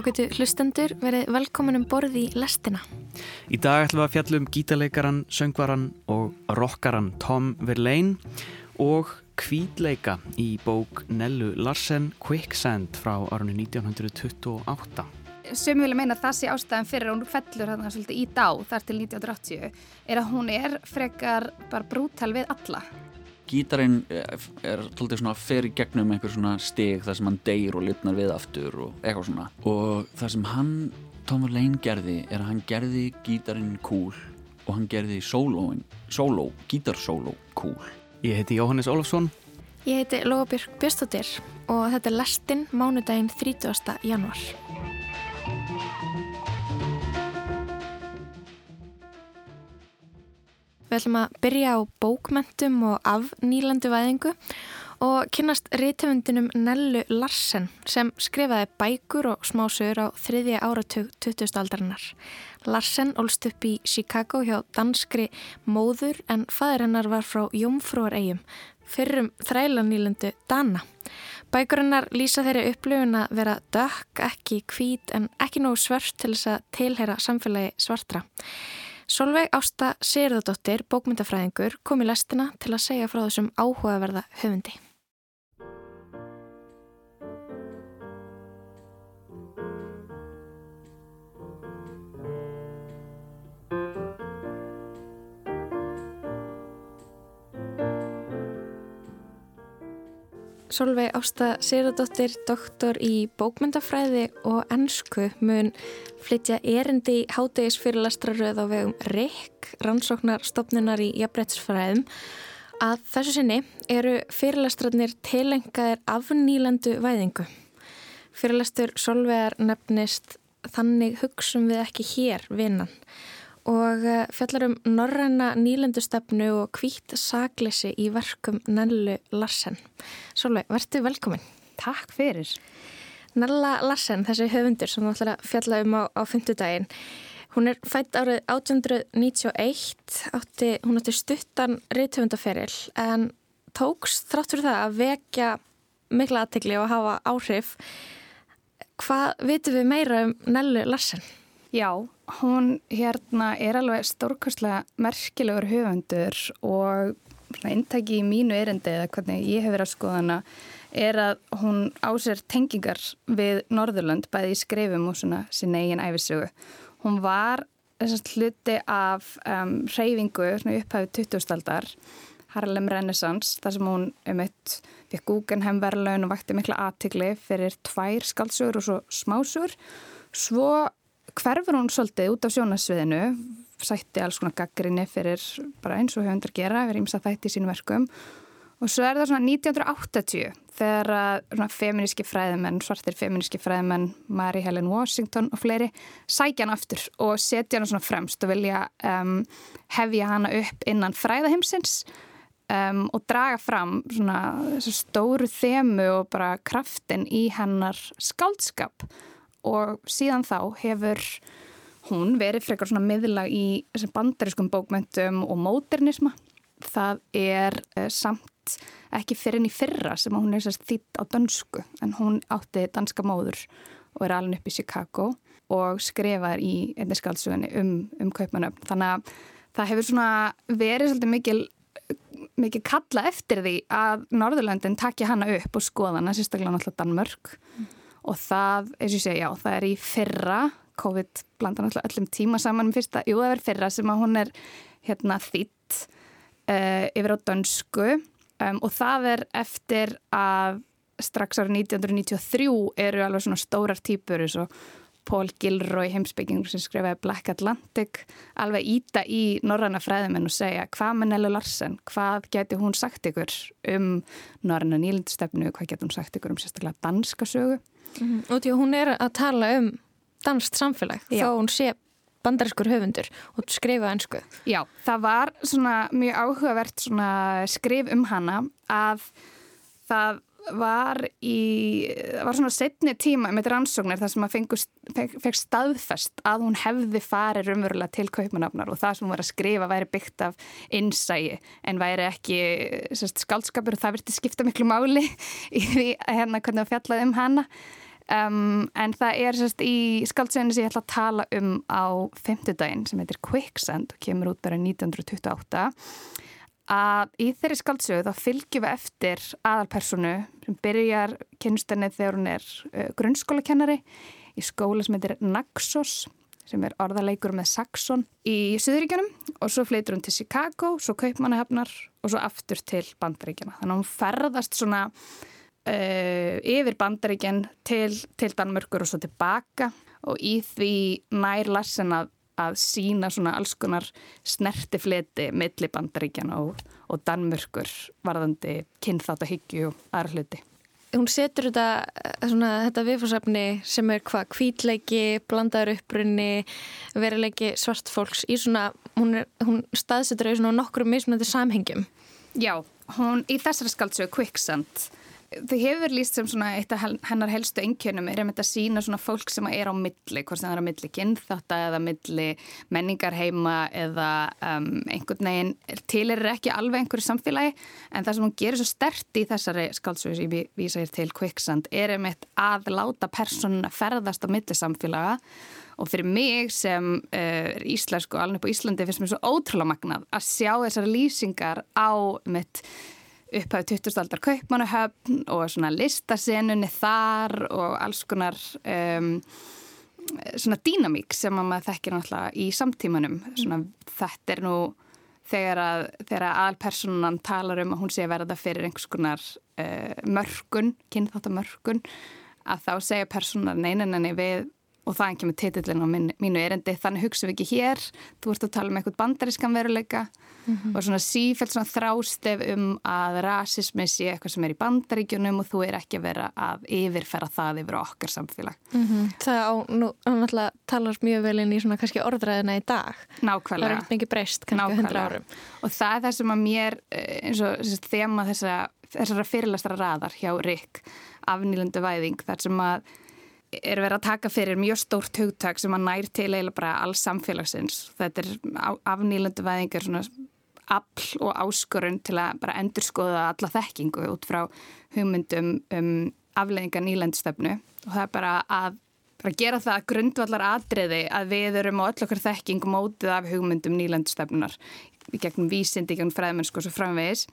Ágætu hlustendur verið velkomin um borði í lestina. Í dag ætlum við að fjalla um gítarleikaran, söngvaran og rockaran Tom Verlaine og kvítleika í bók Nellu Larsen Quicksand frá árunni 1928. Sumi vilja meina að það sé ástæðan fyrir að hún fellur þarna svolítið í dá þar til 1980 er að hún er frekar bara brútal við alla. Gítarinn er tóltið svona að fer í gegnum einhver svona stig þar sem hann deyr og lifnar við aftur og eitthvað svona og það sem hann, Tom Verlaine gerði er að hann gerði gítarinn cool og hann gerði sólóin, sóló, gítarsóló cool. Ég heiti Jóhannes Ólafsson. Ég heiti Lóabjörg Björnstóttir og þetta er lestinn mánudaginn 30. januar. Við ætlum að byrja á bókmentum og af nýlandu væðingu og kynast reytöfundinum Nellu Larsen sem skrifaði bækur og smásögur á þriðja áratug 20. aldarinnar. Larsen ólst upp í Chicago hjá danskri móður en fadur hennar var frá Jómfrúaregjum, fyrrum þrælanýlandu Dana. Bækurinnar lýsa þeirri upplöfun að vera dökk, ekki kvít en ekki nógu svörst til þess að tilheyra samfélagi svartra. Solveig Ásta Sigurðardóttir, bókmyndafræðingur, kom í lestina til að segja frá þessum áhugaverða höfundi. Solveig Ásta Sigurðardóttir, doktor í bókmyndafræði og ennsku mun flytja erindi í hátegisfyrirlastraröð á vegum RIK, rannsóknarstofnunar í jafnbrettsfræðum. Að þessu sinni eru fyrirlastrarnir tilengaðir af nýlandu væðingu. Fyrirlastur Solveigar nefnist Þannig hugsum við ekki hér vinnan og fjallar um norræna nýlendustefnu og hvít saglisi í verkum Nellu Larsen. Solveig, verður velkomin. Takk fyrir. Nella Larsen, þessi höfundur sem þú ætlar að fjalla um á, á fymtudaginn, hún er fætt árið 1891, átti, hún átti stuttan reythöfundaferil en tóks þrátt fyrir það að vekja mikla aðtegli og hafa áhrif. Hvað vitum við meira um Nellu Larsen? Já, hún hérna er alveg stórkastlega merkilegur höfundur og eintæki í mínu erindi eða hvernig ég hef verið að skoðana er að hún ásér tengingar við Norðurland bæði í skrifum og svona sin eigin æfisögu. Hún var þessast hluti af um, reyfingu upphæfið 2000-aldar Harlem Renaissance þar sem hún um eitt fekk Guggenheim verðlaun og vakti mikla aðtikli fyrir tvær skaldsögur og svo smásögur. Svo hverfur hún svolítið út af sjónasviðinu, sætti alls konar gaggrinni fyrir bara eins og höfundar gera, verið ímsa þætti í sínum verkum. Og svo er það svona 1980 þegar að feminíski fræðimenn, svartir feminíski fræðimenn, Mary Helen Washington og fleiri sækja hann aftur og setja hann svona fremst og vilja um, hefja hana upp innan fræðahimsins Um, og draga fram svona stóru þemu og bara kraftin í hennar skáldskap og síðan þá hefur hún verið frekar svona miðlag í bandarískum bókmöntum og módernisma. Það er uh, samt ekki fyrir henni fyrra sem hún er þýtt á dönsku en hún átti danska móður og er alveg upp í Chicago og skrifaður í einnig skaldsugunni um, um kaupmanöfn. Þannig að það hefur svona verið svolítið mikil mikið kalla eftir því að Norðurlöndin takja hana upp og skoða hana, sérstaklega náttúrulega Danmörk mm. Og það, eins og ég segja, já, það er í fyrra, COVID blanda náttúrulega öllum tíma saman. Um fyrsta, jú það er fyrra sem að hún er hérna þitt uh, yfir á dönsku. Um, og það er eftir að strax árið 1993 eru alveg svona stórar típur eins og Paul Gilroy heimsbyggingur sem skrifaði Black Atlantic alveg íta í norranna fræðumenn og segja hvað með Nellu Larsen, hvað geti hún sagt ykkur um norranna nýlindstefnu, hvað geti hún sagt ykkur um sérstaklega danska sögu mm -hmm. Og því að hún er að tala um danst samfélag, Já. þá hún sé bandariskur höfundur og skrifa önsku Já, það var svona mjög áhugavert svona skrif um hana að það var í, var svona setni tíma með rannsóknir þar sem að fekk staðfest að hún hefði farið raunverulega til kaupmanafnar og það sem hún var að skrifa væri byggt af innsægi en væri ekki sérst, skaldskapur og það virti skipta miklu máli í því hérna hvernig það fjallaði um hana. Um, en það er sérst í skaldsöginni sem ég ætla að tala um á femtudaginn sem heitir Quicksand og kemur út bara 1928 að í þeirri skaldsögu þá fylgjum við eftir aðalpersonu sem byrjar kynnstunni þegar hún er uh, grunnskólakennari í skóla sem heitir Naxos sem er orðaleikur með Saxon í Suðuríkjunum og svo fleitur hún til Chicago, svo Kaupmannahafnar og svo aftur til Bandaríkjana. Þannig að hún ferðast svona uh, yfir Bandaríkjan til, til Danmörkur og svo tilbaka og í því nær Larsen að, að sína svona alls konar snertifleti milli Bandaríkjana og, og Danmörkur varðandi kynþáttahyggju og aðra hluti hún setur þetta, svona, þetta viðfórsefni sem er hvað kvítleiki, blandaður upprunni, verileiki svart fólks í svona, hún, hún staðsetur í svona nokkru mismunandi samhengjum. Já, hún í þessari skaldsögu Quicksand þau hefur líst sem svona eitt af hennar helstu engjönum er að sína svona fólk sem er á milli, hvort sem það er á milli kynþátta eða milli menningarheima eða um, einhvern veginn til er ekki alveg einhverju samfélagi. En það sem hún gerir svo stert í þessari skáldsögu sem ég vísa hér til Quicksand er einmitt að láta persónuna ferðast á milli samfélaga. Og fyrir mig sem uh, íslensku alveg på Íslandi finnst mér svo ótrúlega magnað að sjá þessari lýsingar á mitt upphæðu 20. aldar kaupmanahöfn og svona listasenunni þar og alls konar um, svona dýnamík sem maður þekkir náttúrulega í samtímanum svona þetta er nú þegar að, að aðalpersonan talar um að hún sé að verða fyrir einhvers konar uh, mörgun, kynþáttamörgun að þá segja personar neyninni við og það ekki með titillin á mínu erindi. Þannig hugsaum við ekki hér, þú ert að tala um eitthvað bandarískan veruleika mm -hmm. og svona sífælt svona þrástef um að rasismi sé eitthvað sem er í bandaríkjunum og þú er ekki að vera að yfirferra það yfir okkar samfélag. Mm -hmm. Það á, nú, náttúrulega talar mjög vel inn í svona kannski orðræðina í dag. Nákvæmlega. Það er mikið breyst kannski hundra árum. Og það er það sem að mér eh, eins og þema þessara, þessara fyrirlastra raðar hjá Rik afnýlandu væðing þar sem að er verið að taka fyrir mjög stórt hugtak sem að nær til eiginlega bara alls samfélagsins. Þetta er afnýlandu væðingar svona afl og áskorun til að bara endur skoða alla þekkingu út frá hugmyndum um aflegginga nýlandstefnu og það er bara að bara gera það grundvallar atriði að við erum á öll okkur þekking mótið af hugmyndum nýlandstefnunar í gegnum vísindi, í gegnum fræðmennsku og svo framvegis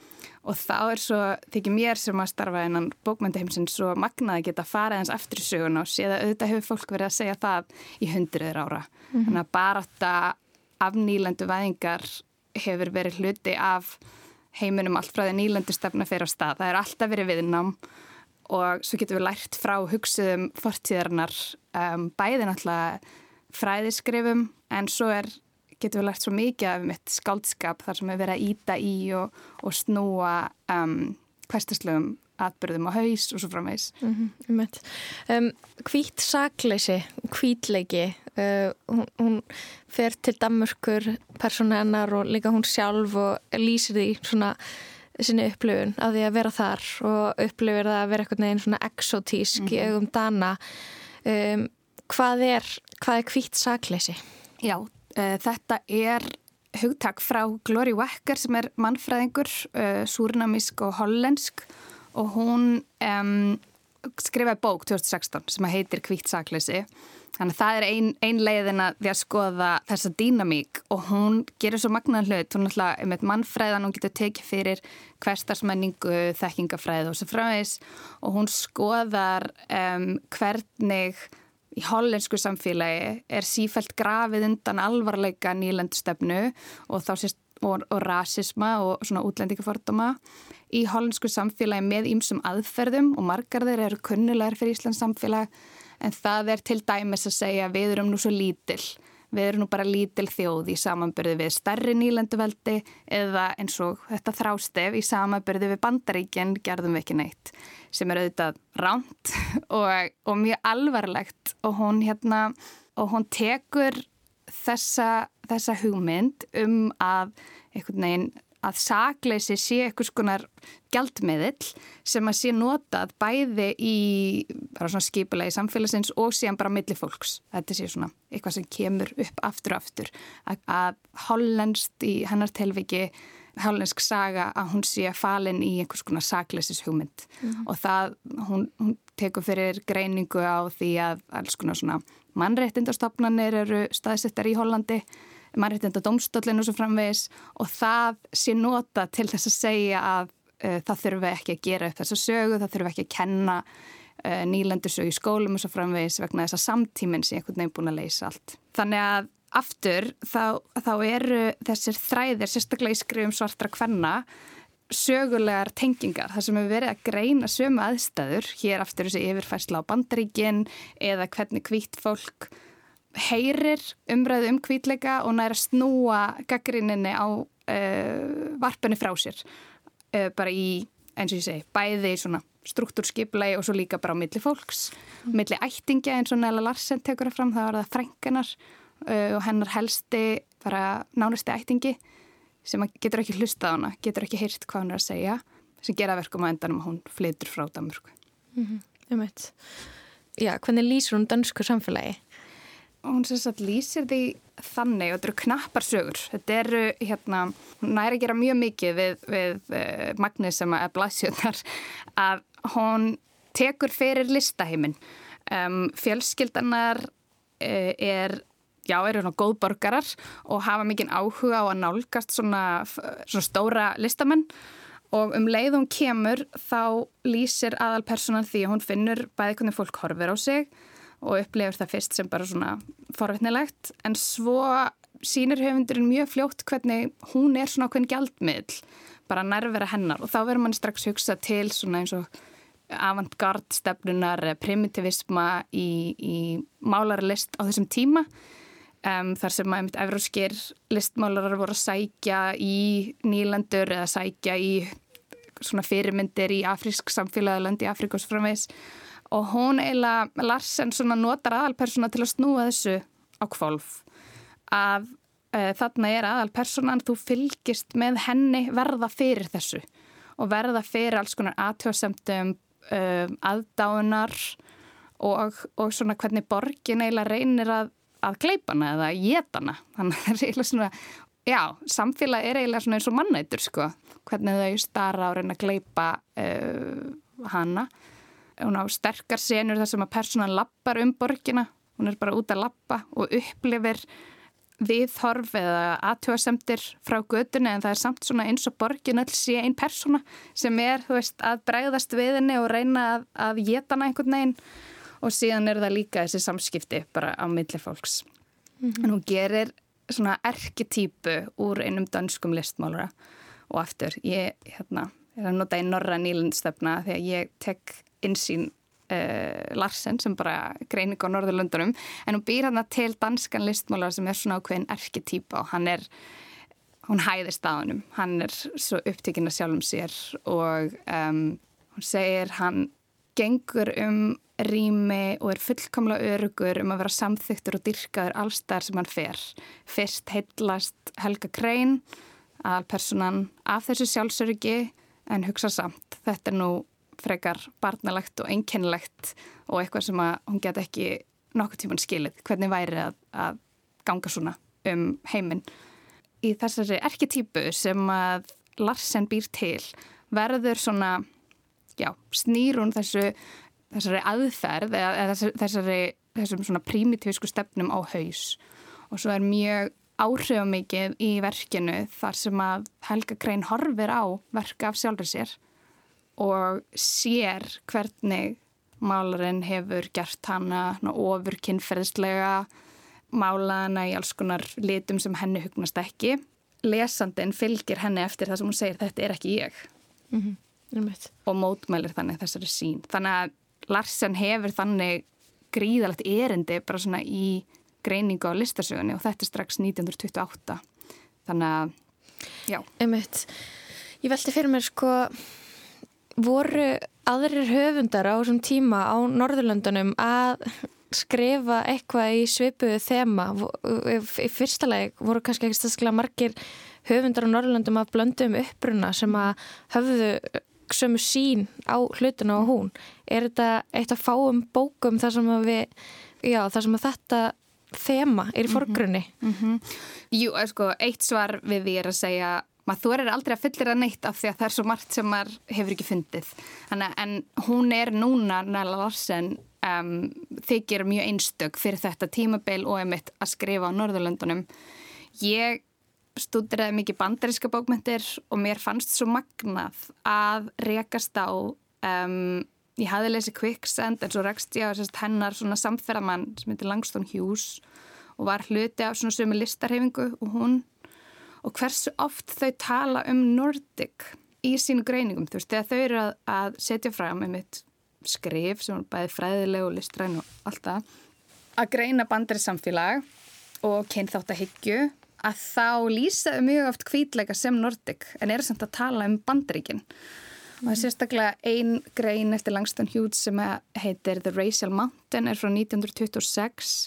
og þá er svo, þykir mér sem að starfa einan bókmyndaheimsinn svo magnaði geta að fara eins aftur í sögun og séða auðvitað hefur fólk verið að segja það í hundriður ára. Mm -hmm. Þannig að bara þetta af nýlandu væðingar hefur verið hluti af heiminum allt frá því nýlandu stefna fyrir á stað. Það er alltaf verið viðnám og svo getur við lært frá hugsuðum fortíðarnar um, bæði náttúrulega fræðiskrifum en svo er getum við lært svo mikið af mitt skáldskap þar sem við verðum að íta í og, og snúa um, hverstaslegum atbyrðum á haus og svo framvegs. Mm -hmm, um, hvít sakleysi, hvítleiki, uh, hún, hún fer til Danmörkur, persóna og líka hún sjálf og lýsir því svona sinni upplifun af því að vera þar og upplifir það að vera eitthvað neginn svona exotísk mm -hmm. í mhm. augum dana. Um, hvað er, hvað er hvít sakleysi? Já, þetta er hugtak frá Glory Wecker sem er mannfræðingur, uh, súrnamísk og hollensk og hún um, skrifaði bók 2016 sem heitir Kvítt sakleysi. Þannig að það er ein, ein leiðin að því að skoða þessa dýnamík og hún gerir svo magnaðan hlut, hún er alltaf eitt mannfræðan, hún getur tekið fyrir hverstarsmenningu, þekkingafræð og svo fráis og hún skoðar um, hvernig í hollensku samfélagi er sífælt grafið undan alvarleika nýlendstefnu og þá sést og, og rasisma og svona útlendingaforduma í hollensku samfélagi með ýmsum aðferðum og margar þeir eru kunnulegar fyrir Íslands samfélag. En það er til dæmis að segja við erum nú svo lítill við erum nú bara lítil þjóð í samanbyrði við starri nýlenduveldi eða eins og þetta þrástef í samanbyrði við bandaríkinn gerðum við ekki neitt sem er auðvitað ránt og, og mjög alvarlegt og hún hérna og hún tekur þessa, þessa hugmynd um að einhvern veginn að sakleysi sé eitthvað skonar gjaldmiðill sem að sé notað bæði í skipulegi samfélagsins og síðan bara milli fólks. Þetta sé svona eitthvað sem kemur upp aftur og aftur. Að, að hollendst í hennar telviki hálfneinsk saga að hún sé falin í einhvers konar sakleisis hugmynd mm. og það, hún, hún tekur fyrir greiningu á því að alls konar svona mannreittindastofnanir eru staðsettar í Hollandi mannreitinda domstólinu sem framvegis og það sé nota til þess að segja að uh, það þurfi ekki að gera upp þessa sögu, það þurfi ekki að kenna uh, nýlendursögu í skólum og svo framvegis vegna þess að samtíminn sé einhvern veginn búin að leysa allt. Þannig að aftur þá, þá eru þessir þræðir, sérstaklega í skrifum svartra kvenna, sögulegar tengingar, þar sem hefur verið að greina sömu aðstæður, hér aftur þessi yfirfærsla á bandaríkin eða hvernig hvít fólk heyrir umræðu um hvítleika og næra snúa gaggrinninni á uh, varpunni frá sér uh, bara í, eins og ég segi, bæði svona struktúrskiplegi og svo líka bara á milli fólks, mm. milli ættingja eins og Nela Larsen tekur það fram, það var það frænganar uh, og hennar helsti bara nánusti ættingi sem getur ekki hlustað á hana, getur ekki heyrt hvað hann er að segja, sem gera verkum á endanum og hún flytur frá Danmörku. Mm -hmm. Já, hvernig lýsur hún dansku samfélagi? Hún sem sagt lýsir því þannig og þetta eru knappar sögur. Þetta eru, hérna, hún næri að gera mjög mikið við, við uh, Magnus sem er blæsjöndar að hún tekur fyrir listaheiminn. Um, fjölskyldanar uh, er já, eru svona góðborgarar og hafa mikinn áhuga á að nálgast svona, svona stóra listamenn og um leið hún kemur þá lýsir aðalpersonan því að hún finnur bæði hvernig fólk horfir á sig og upplifur það fyrst sem bara svona forveitnilegt en svo sínir höfundurinn mjög fljótt hvernig hún er svona okkur gjaldmiðl bara nærvera hennar. Og þá verður mann strax hugsa til svona eins og avantgard stefnunar, primitivisma í, í málarlist á þessum tíma Um, þar sem að einmitt evróskir listmálarar voru að sækja í nýlendur eða sækja í svona fyrirmyndir í afrísk samfélagland í Afrikos framvegs og hún eiginlega, Larsen notar aðalpersona til að snúa þessu á kvolf að uh, þarna er aðalpersonan, þú fylgist með henni verða fyrir þessu. Og verða fyrir alls konar aðtjóðsemtum um, aðdánar og, og svona hvernig borgin eiginlega reynir að að kleipana eða getana þannig er eiginlega svona já, samfélag er eiginlega svona eins og mannættur sko, hvernig þau starra á reyna að kleipa uh, hana hún á sterkar senur þar sem að personan lappar um borgina hún er bara út að lappa og upplifir viðhorf eða aðtjóðasemtir frá gödunni en það er samt svona eins og borgin öll sé einn persona sem er, veist, að bregðast við henni og reyna að, að geta hana einhvern veginn og síðan er það líka þessi samskipti bara á milli fólks. Mm -hmm. En hún gerir svona erketýpu úr einum danskum listmálura og aftur, ég hérna, er að nota í norra nýlundstöfna þegar ég tek insýn uh, Larsen sem bara greinig á Norðurlundunum en hún býr hérna til danskan listmálara sem er svona ákveðin erketýpa og hann er hún hæðist á hannum, hann er svo upptikinn að sjálfum sér og um, hún segir hann gengur um rými og er fullkomlega örugur um að vera samþyktur og dyrkaður allstæðar sem hann fer. Fyrst heitlast Helga Krein, aðalpersonan af þessu sjálfsöryggi en hugsa samt. Þetta er nú frekar barnalegt og einkennilegt og eitthvað sem hún get ekki nokkuð tíman skilið. Hvernig væri að, að ganga svona um heiminn. Í þessari erketýpu sem að Larsen býr til verður svona, já, snýrun þessu þessari aðferð eða þessari, þessum svona primitífisku stefnum á haus og svo er mjög áhrifamikið í verkinu þar sem að Helga Krein horfir á verka af sjálfur sér og sér hvernig málarinn hefur gert hana ofur kynferðslega málaðana í alls konar litum sem henni hugnast ekki. Lesandin fylgir henni eftir það sem hún segir þetta er ekki ég. Mm -hmm. og mótmælir þannig þessari sín þannig að Larsen hefur þannig gríðalegt erindi bara svona í greiningu á listasögunni og þetta er strax 1928 þannig að, já. Einmitt. Ég velti fyrir mér sko voru aðrir höfundar á þessum tíma á Norðurlöndunum að skrifa eitthvað í svipuðu þema í fyrsta leik voru kannski ekki stafsklega margir höfundar á Norðurlöndum að blöndu um uppruna sem að höfðu sömu sín á hlutuna og hún er þetta eitt að fáum bókum þar sem að við já, þar sem að þetta þema er í mhm. forgrunni mm -hmm. Jú, sko, eitt svar við því er að segja maður þú er aldrei að fyllir að neitt af því að það er svo margt sem maður hefur ekki fundið. Þannig, en hún er núna Nella Larsen um, þykir mjög einstök fyrir þetta tímabil og er mitt að skrifa á Norðurlöndunum. Ég stúdiraði mikið bandaríska bókmyndir og mér fannst svo magnað að rekast á um, ég hafði lesið Quicksand en svo rekst ég á hennar svona samferðamann sem heitir Langston Hughes og var hluti af svona sömu listarhefingu og hún og hversu oft þau tala um Nordic í sínu greiningum þú veist, þegar þau eru að, að setja fram með mitt skrif sem er bæði fræðileg og listræn og allt það að greina bandari samfélag og kynþátt að þá lýsaðu mjög oft kvítleika sem Nordic en eru samt að tala um bandaríkinn og það er sérstaklega ein grein eftir Langston Hughes sem heitir The Racial Mountain er frá 1926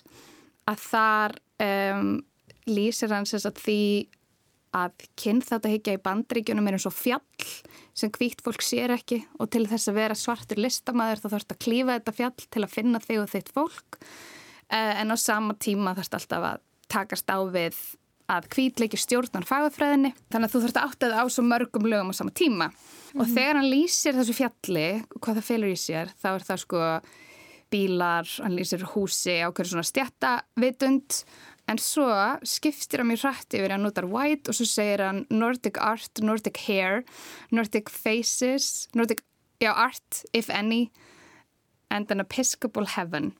að þar um, lýsir hann sérstaklega því að kynþáttahyggja í bandríkjunum er eins og fjall sem hvítt fólk sér ekki og til þess að vera svartur listamæður þá þarfst að klífa þetta fjall til að finna þig og þitt fólk eh, en á sama tíma þarfst alltaf að takast á við að hvítleiki stjórnar fagafræðinni þannig að þú þarfst að áttaði á svo mörgum lögum á sama tíma mm -hmm. og mhm. þegar hann lýsir þessu fjalli hvað það felur í sér þá er það sko bílar, hann lýsir húsi á hverju svona stjættavitund En svo skiptir hann mér hrætt yfir að notar white og svo segir hann Nordic art, Nordic hair, Nordic faces, Nordic já, art, if any, and an episcopal heaven.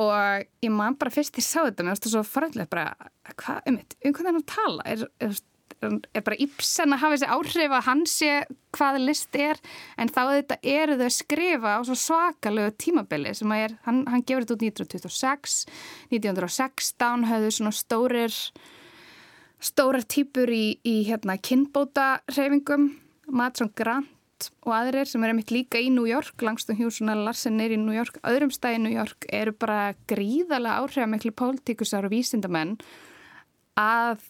Og ég man bara fyrst því að ég sá þetta, mér finnst það svo farlega bara, hvað, um þetta, um hvað það er að tala? Er, er, er bara Ibsen að hafa þessi áhrif að hann sé hvað list er en þá þetta eru þau að skrifa á svo svakalögu tímabili sem að er, hann, hann gefur þetta út 1926 1916 höfðu svona stórir stórar týpur í, í hérna kynbóta reyfingum Madsson Grant og aðrir sem er einmitt líka í New York langstum hjúsuna Larsen er í New York öðrum stað í New York eru bara gríðarlega áhrifamikli pólitíkusar og vísindamenn að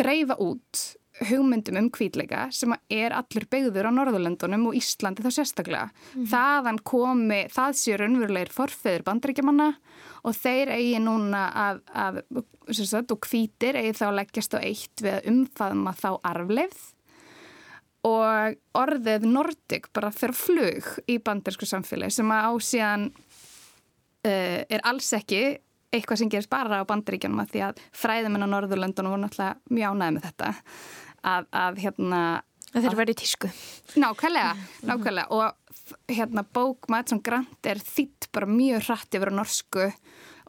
dreifa út hugmyndum um kvítleika sem er allur beigður á Norðurlöndunum og Íslandi þá sérstaklega. Mm. Þaðan komi, það sé raunverulegir forfeyður bandrækjamanna og þeir eigi núna að, að sagt, og kvítir eigi þá leggjast á eitt við að umfaðma þá arfleifð og orðið Nordic bara fyrir flug í bandarsku samfélagi sem að ásíðan uh, er alls ekki eitthvað sem gerist bara á bandaríkjunum að því að fræðuminn á Norðurlöndunum voru náttúrulega mjög ánæði með þetta. Að, að hérna að þeir verið tísku. Nákvæmlega, nákvæmlega. Og hérna bók Madsson Grant er þitt bara mjög hratt yfir á norsku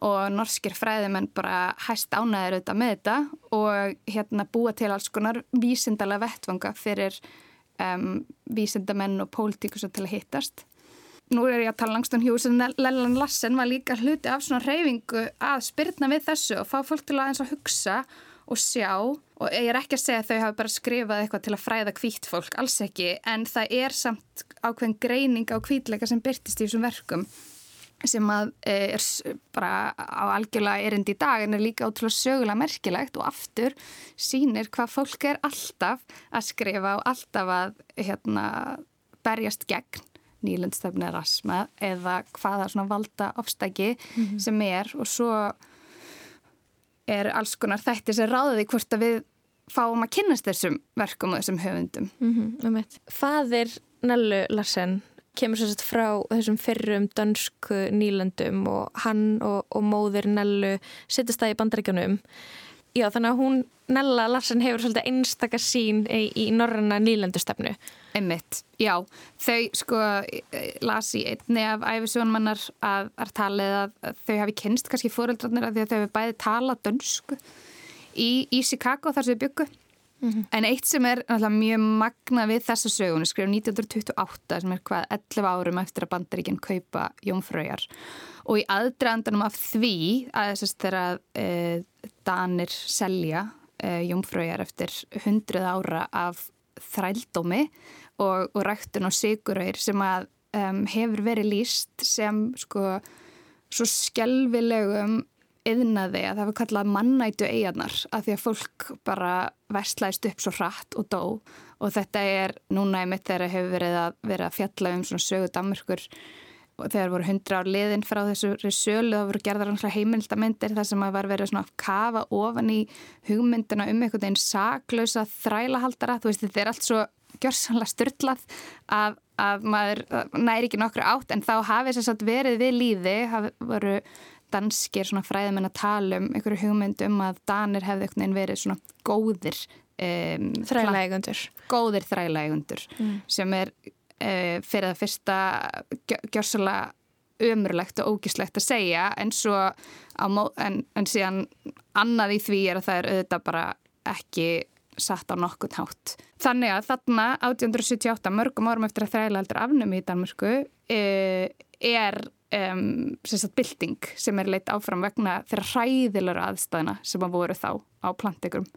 og norskir fræðumenn bara hæst ánæðir auðvitað með þetta og hérna búa til alls konar vísindala vettvanga fyrir um, vísindamenn og pólitíkus til að hittast nú er ég að tala langstum hjús en Lellan Lassen var líka hluti af svona reyfingu að spyrna við þessu og fá fólk til að eins að hugsa og sjá. Og ég er ekki að segja að þau hafi bara skrifað eitthvað til að fræða kvítt fólk, alls ekki en það er samt ákveðin greining á kvítleika sem byrtist í þessum verkum sem að eh, er bara á algjörlega erind í dag en er líka ótrúlega sögulega merkilegt og aftur sínir hvað fólk er alltaf að skrifa og alltaf að hérna, berjast gegn nýlendstefni rasma eða hvaða svona valda ofstæki mm -hmm. sem er og svo er alls konar þætti sem ráðiði hvort að við fáum að kynast þessum verkum og þessum höfundum. Mm -hmm. Fadir Nellu Larsen kemur svo sett frá þessum fyrrum dönsku nýlendum og hann og, og móðir Nellu sittast það í bandaríkjunum Já, þannig að hún, Nella Larsen, hefur svolítið einstakar sín í, í norranna nýlendustefnu. Einmitt, já. Þau, sko, las í einni af æfisjónmannar að, að talið að þau hafi kynst kannski fóröldrarnir að því að þau hefur bæði talað dönsku í, í Chicago þar sem þau byggu. Mm -hmm. En eitt sem er mjög magna við þessa sögun, skrif 1928, sem er hvað 11 árum eftir að bandaríkinn kaupa Jónfröjar og í aðdraðandanum af því að þess að þeirra e, danir selja e, jómfröjar eftir hundruð ára af þrældómi og, og ræktun og sigurauðir sem að um, hefur verið líst sem sko svo skjálfilegum yðnaði að það var kallað mannætu eigarnar að því að fólk bara vestlæst upp svo hratt og dó. Og þetta er núna í mitt þegar hefur verið að vera að fjalla um svona sögu Danmörkur þegar voru hundra ár liðin frá þessu sölu þá voru gerðar heimildamindir þar sem að var verið að kafa ofan í hugmyndina um einhvern veginn saklausa þrælahaldara, þú veist þetta er allt svo gjörsanlega styrlað að, að maður næri ekki nokkru átt en þá hafið þess að verið við líði, hafi voru danskir svona fræðmenn að tala um einhverju hugmynd um að danir hefði einhvern veginn verið svona góðir um, þrælægundur góðir þrælægundur mm. sem er uh, fyrir það fyrsta gjörsalega umrulegt og ógislegt að segja en svo en, en síðan annað í því er að það er auðvitað bara ekki satt á nokkun hátt. Þannig að þarna 1878, mörgum árum eftir að þræla afnum í Danmörku uh, er um, sagt, bilding sem er leitt áfram vegna þeirra hræðilega aðstæðina sem að voru þá á plantikurum.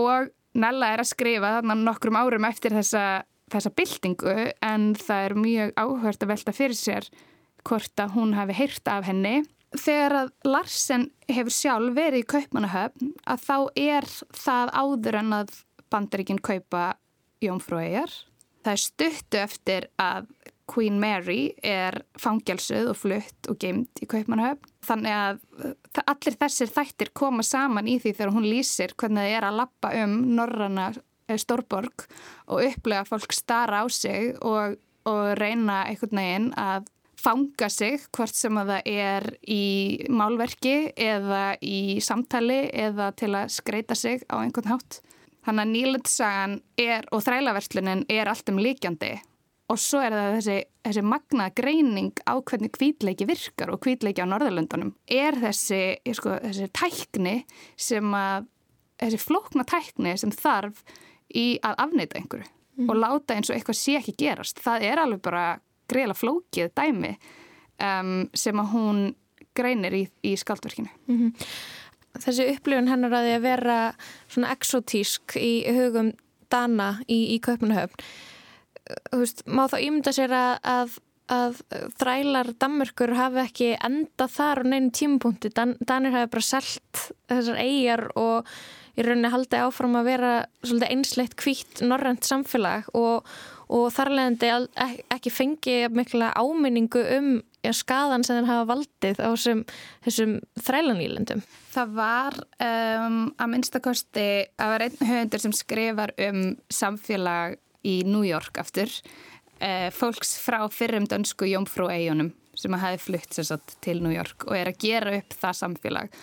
Og Nella er að skrifa þarna nokkrum árum eftir þessa, þessa bildingu en það er mjög áhört að velta fyrir sér hvort að hún hafi heyrt af henni. Þegar að Larsen hefur sjálf verið í kaupmanahöfn að þá er það áður en að bandaríkinn kaupa Jónfrúegar. Það er stuttu eftir að Queen Mary er fangjálsuð og flutt og geimt í Kaupmannhöfn. Þannig að allir þessir þættir koma saman í því þegar hún lýsir hvernig það er að lappa um Norranna eh, Stórborg og upplega fólk stara á sig og, og reyna einhvern veginn að fanga sig hvort sem að það er í málverki eða í samtali eða til að skreita sig á einhvern hátt. Þannig að nýlendsagan og þrælaverslunin er allt um líkjandi og svo er það þessi, þessi magna greining á hvernig kvítleiki virkar og kvítleiki á Norðurlöndunum er þessi, sko, þessi tækni sem að þessi flókna tækni sem þarf í að afneita einhverju mm. og láta eins og eitthvað sé ekki gerast það er alveg bara greiðla flókið dæmi um, sem að hún greinir í, í skaldverkinu mm -hmm. Þessi upplifun hennar að því að vera svona exotísk í hugum Dana í, í Kaupanahöfn veist, má þá ímynda sér að, að, að þrælar Danmörkur hafi ekki enda þar á neinu tímupunkti. Dan, Danir hafi bara selgt þessar eigjar og í rauninni haldi áfram að vera svolítið einsleitt kvítt norrænt samfélag og, og þarlegandi ekki fengi mikla áminningu um skadan sem þeir hafa valdið á þessum, þessum þrælanýlendum. Það var um, að minnstakosti að vera einn höfundur sem skrifar um samfélag í New York aftur eh, fólks frá fyrrum dönsku Jómfrú eigunum sem hafi flutt sagt, til New York og er að gera upp það samfélag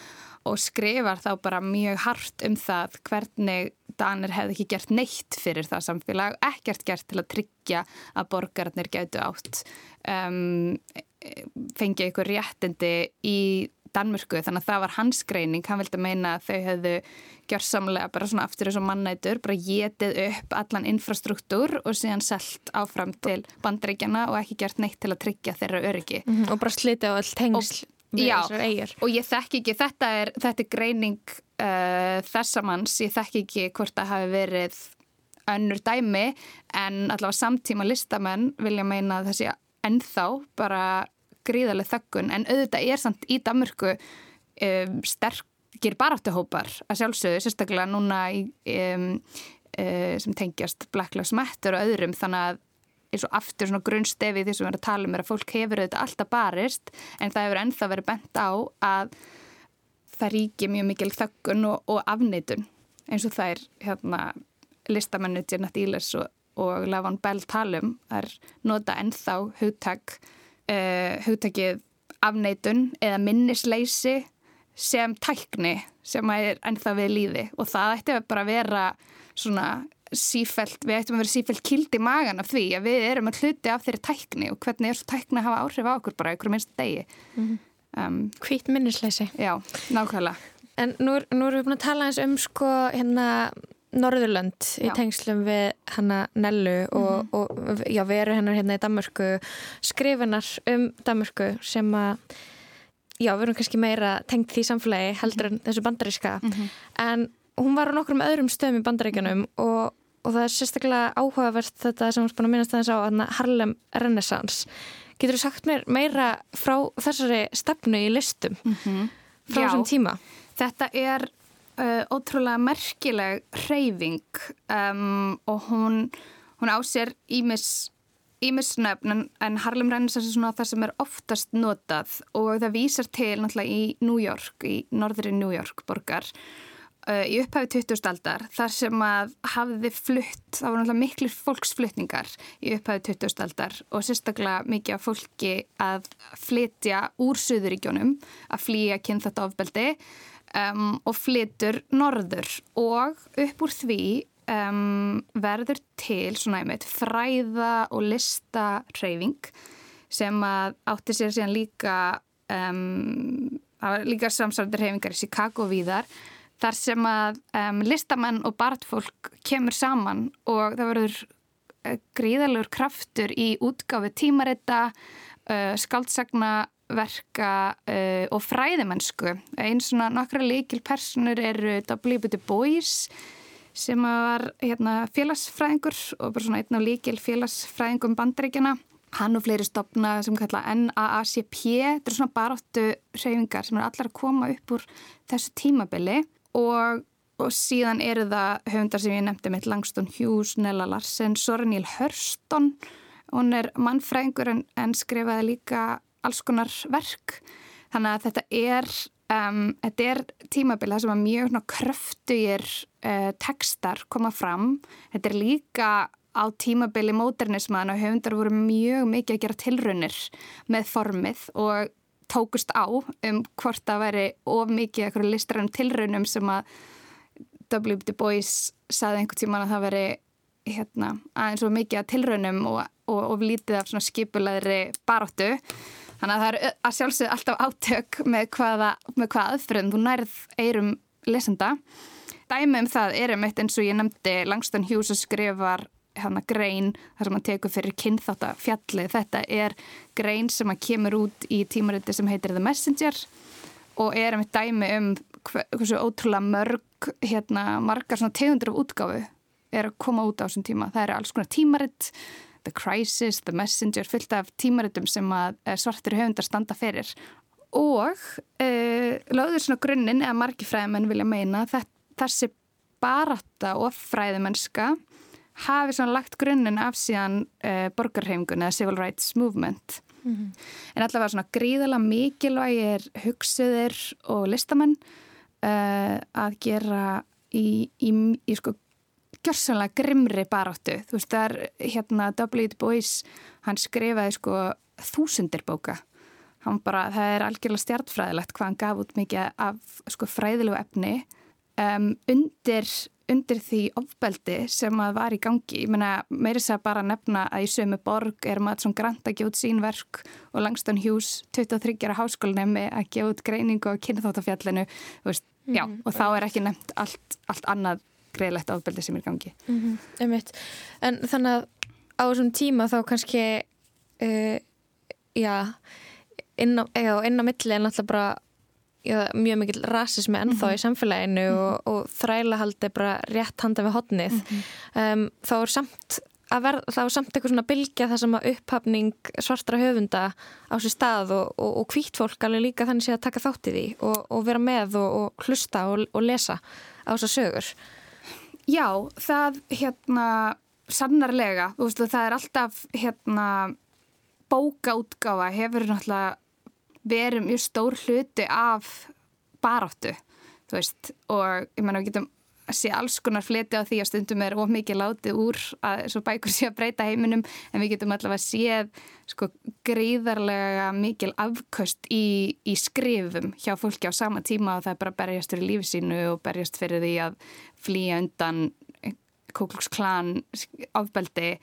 og skrifar þá bara mjög hart um það hvernig Danir hefði ekki gert neitt fyrir það samfélag, ekkert gert til að tryggja að borgarnir getu átt um, fengið ykkur réttindi í Danmörku þannig að það var hans greining, hann vildi meina að þau hefðu gjörsamlega bara svona aftur þessu mannætur, bara getið upp allan infrastruktúr og síðan selt áfram til bandreikjana og ekki gert neitt til að tryggja þeirra öryggi. Mm -hmm. Og bara slitið á all tengsl við þessar eigir. Og ég þekk ekki, þetta er, þetta er greining uh, þessa manns, ég þekk ekki hvort það hafi verið önnur dæmi en allavega samtíma listamenn vilja meina þessi ennþá bara gríðarlega þökkun en auðvitað er samt í Damurku um, sterkir baráttuhópar að sjálfsögðu, sérstaklega núna í, um, um, sem tengjast Black Lives Matter og öðrum. Þannig að eins og aftur svona grunnstefi því sem við erum að tala um er að fólk hefur auðvitað alltaf barist en það hefur ennþá verið bent á að það ríkir mjög mikil þökkun og, og afneitun eins og það er hérna listamennu Janet Ehlers og, og Lavon Bell talum, er nota ennþá hugtak uh, hugtakið afneitun eða minnisleysi sem tækni sem er ennþá við líði og það ætti bara að vera svona sífælt, við ættum að vera sífælt kild í magan af því að við erum að hluti af þeirri tækni og hvernig er svo tækni að hafa áhrif á okkur bara ykkur minnst degi mm -hmm. um, Hvít minnisleysi Já, nákvæmlega En nú, nú erum við búin að tala eins um sko hérna Norðurlönd í já. tengslum við hanna Nellu og, mm. og já, veru hennar hérna í Danmörku skrifinar um Danmörku sem að já, við erum kannski meira tengt því samfélagi heldur en þessu bandaríska mm -hmm. en hún var á nokkrum öðrum stöðum í bandaríkanum og, og það er sérstaklega áhugavert þetta sem við búin að minnast þess á Harlem Renaissance Getur þú sagt mér meira frá þessari stefnu í listum mm -hmm. frá þessum tíma? Þetta er uh, ótrúlega merkileg hreyfing um, og hún, hún á sér ímis ímisnöfn en, en Harlem Renaissance er svona það sem er oftast notað og það vísar til náttúrulega í New York, í norðri New York borgar uh, í upphæfi 20. aldar þar sem að hafiði flutt, það voru náttúrulega miklu fólksflutningar í upphæfi 20. aldar og sérstaklega mikið af fólki að flytja úr Suðuríkjónum, að flýja kynnt þetta ofbeldi um, og flytur norður og upp úr því um, verður til svona einmitt fræða og lista reyfing sem að átti sér síðan líka um, líka samsarður reyfingar í Chicago víðar þar sem að um, listamenn og bartfólk kemur saman og það verður uh, gríðalur kraftur í útgáfi tímarita uh, skaldsagna verka uh, og fræðimennsku einn svona nokkra líkil personur eru W.B. Du Bois sem var hérna, félagsfræðingur og bara svona einn af líkil félagsfræðingum bandaríkjana. Hann og fleiri stopna sem kalla NAACP, þetta er svona baráttu hreyfingar sem er allar að koma upp úr þessu tímabili og, og síðan eru það höfundar sem ég nefndi með Langston Hughes, Nella Larsen, Sorenil Hurston, hún er mannfræðingur en, en skrifaði líka alls konar verk, þannig að þetta er Um, þetta er tímabilið sem að mjög kröftugir uh, tekstar koma fram. Þetta er líka á tímabili módernisman og höfundar voru mjög mikið að gera tilraunir með formið og tókust á um hvort það væri of mikið eitthvað listræðum tilraunum sem að W. Du Bois saði einhvern tíman að það veri hérna, aðeins of mikið að tilraunum og, og, og lítið af skipulegri baróttu Þannig að það er að sjálfsögðu alltaf átök með hvaða, með hvaða aðfröðum þú nærð eirum lesenda. Dæmi um það er um eitt eins og ég nefndi Langston Hughes að skrifar hana grein þar sem hann tekur fyrir kynþáttafjalli. Þetta er grein sem að kemur út í tímariti sem heitir The Messenger og er um eitt dæmi um hversu ótrúlega mörg, hérna, margar tegundur af útgáfu er að koma út á þessum tíma. Það eru alls konar tímaritt The Crisis, The Messenger, fyllt af tímaritum sem að eh, svartur höfundar standa fyrir og uh, lögður svona grunninn eða margi fræðimenn vilja meina þessi barata og fræðimennska hafi svona lagt grunninn af síðan uh, borgarhefingun eða Civil Rights Movement mm -hmm. en allavega svona gríðala mikilvægir hugsuðir og listamenn uh, að gera í, í, í sko gjörsanlega grimri baráttu. Þú veist, það er hérna W.D. Boyce, hann skrifaði sko þúsundir bóka. Hann bara, það er algjörlega stjartfræðilegt hvað hann gaf út mikið af sko fræðilegu efni um, undir, undir því ofbeldi sem að var í gangi. Ég meina, meirins að bara nefna að í sömu borg er maður svona grænt að gefa út sín verk og Langston Hughes 23. háskólinemi að gefa út greiningu á kynþáttafjallinu, veist, mm, já, og þá er ekki nefnt allt, allt annað greiðlegt áfbeldi sem er gangi mm -hmm. En þannig að á þessum tíma þá kannski uh, já inn á, á milli er náttúrulega bara mjög mikil rasismi ennþá mm -hmm. í samfélaginu mm -hmm. og, og þrælahaldi bara rétt handa við hodnið um, þá er samt að verða, þá er samt eitthvað svona bylgja það sem að upphafning svartra höfunda á sér stað og, og, og hvít fólk alveg líka þannig sé að taka þátt í því og, og vera með og hlusta og lesa á þessar sögur Já, það hérna sannarlega, þú veist það er alltaf hérna bókaútgáfa hefur náttúrulega verið mjög stór hluti af baráttu, veist og ég menna við getum að sé alls konar fleti á því að stundum er of mikið látið úr að svo bækur sé að breyta heiminum en við getum allavega séð sko gríðarlega mikil afköst í, í skrifum hjá fólki á sama tíma og það er bara berjast fyrir lífið sínu og berjast fyrir því að flýja undan kóklugsklan afbeldi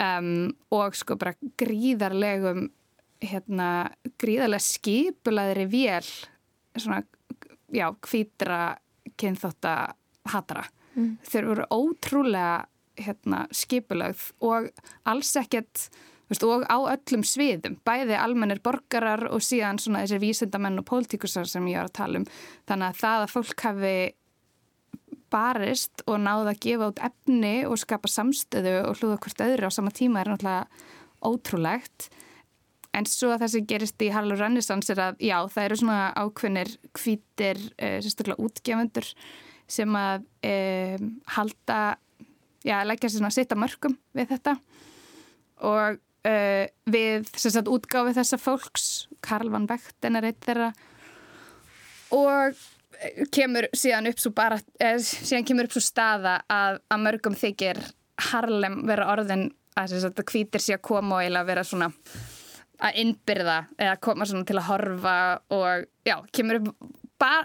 um, og sko bara gríðarlegum hérna gríðarlega skipulaðri vél svona já, hvítra kynþótta hatara. Mm. Þeir voru ótrúlega hérna, skipulagð og alls ekkert veist, og á öllum sviðum, bæði almennir borgarar og síðan svona þessi vísendamenn og pólitíkusar sem ég var að tala um. Þannig að það að fólk hafi barist og náða að gefa út efni og skapa samstöðu og hlúða hvort öðru á sama tíma er náttúrulega ótrúlegt. En svo að það sem gerist í Harlow Renaissance er að já, það eru svona ákveðnir hvítir, uh, sérstaklega útgefundur sem að um, halda, já, leggja sér svona að setja mörgum við þetta. Og uh, við sagt, útgáfi þessa fólks Karl van Bechten er eitt þeirra. Og kemur síðan upp svo bara eh, síðan kemur upp svo staða að, að mörgum þykir Harlem vera orðin að þess að hvítir sé að koma og eiginlega vera svona að innbyrða eða koma svona til að horfa og já, kemur upp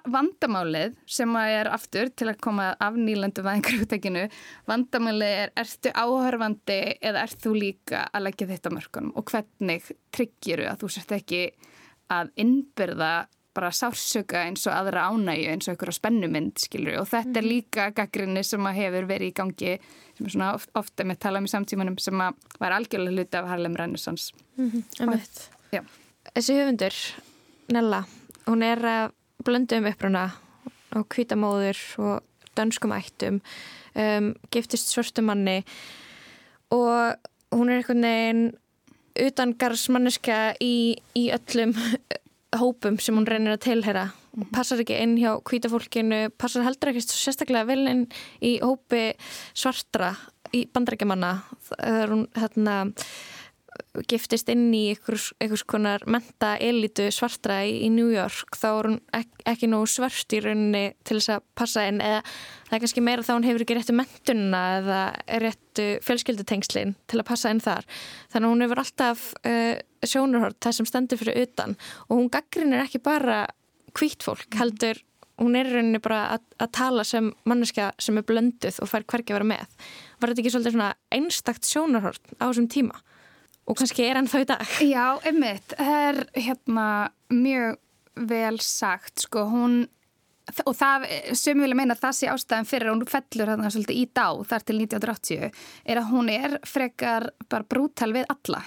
vandamálið sem að er aftur til að koma af nýlandu væðingarúttekinu vandamálið er ertu áhörfandi eða ert þú líka að leggja þetta mörkunum? Og hvernig tryggjiru að þú sért ekki að innbyrða bara sársöka eins og aðra ánægju eins og einhverja spennumynd skilur og þetta er mhm. líka gaggrinni sem að hefur verið í gangi sem er svona ofta oft með tala um í samtímanum sem að var algjörlega hluti af Harlem Renaissance mm -hmm. Þessi höfundur Nella, hún er að blöndu um uppruna á kvítamóður og dönskum ættum um, giftist svörstumanni og hún er einhvern veginn utangarsmanniska í, í öllum hópum sem hún reynir að tilhera og mhm. passar ekki inn hjá kvítafólkinu passar heldur ekki sérstaklega vel inn í hópi svartra í bandrækjumanna þegar hún hérna giftist inn í einhvers, einhvers konar menta elitu svartra í, í New York þá er hún ek, ekki nógu svart í rauninni til þess að passa inn eða það er kannski meira þá hún hefur ekki réttu mentunna eða réttu fjölskyldutengslin til að passa inn þar. Þannig að hún hefur alltaf uh, sjónurhort það sem stendur fyrir utan og hún gaggrinir ekki bara hvít fólk heldur hún er rauninni bara að, að tala sem manneska sem er blönduð og fær hvergi að vera með. Var þetta ekki svolítið einstakt sjónurhort á þessum tíma? Og kannski er hann þá í dag. Já, einmitt, það er hérna mjög vel sagt sko, hún og það, sem vilja meina að það sé ástæðan fyrir að hún fellur þarna svolítið í dá þar til 1980, er að hún er frekar bara brútal við alla.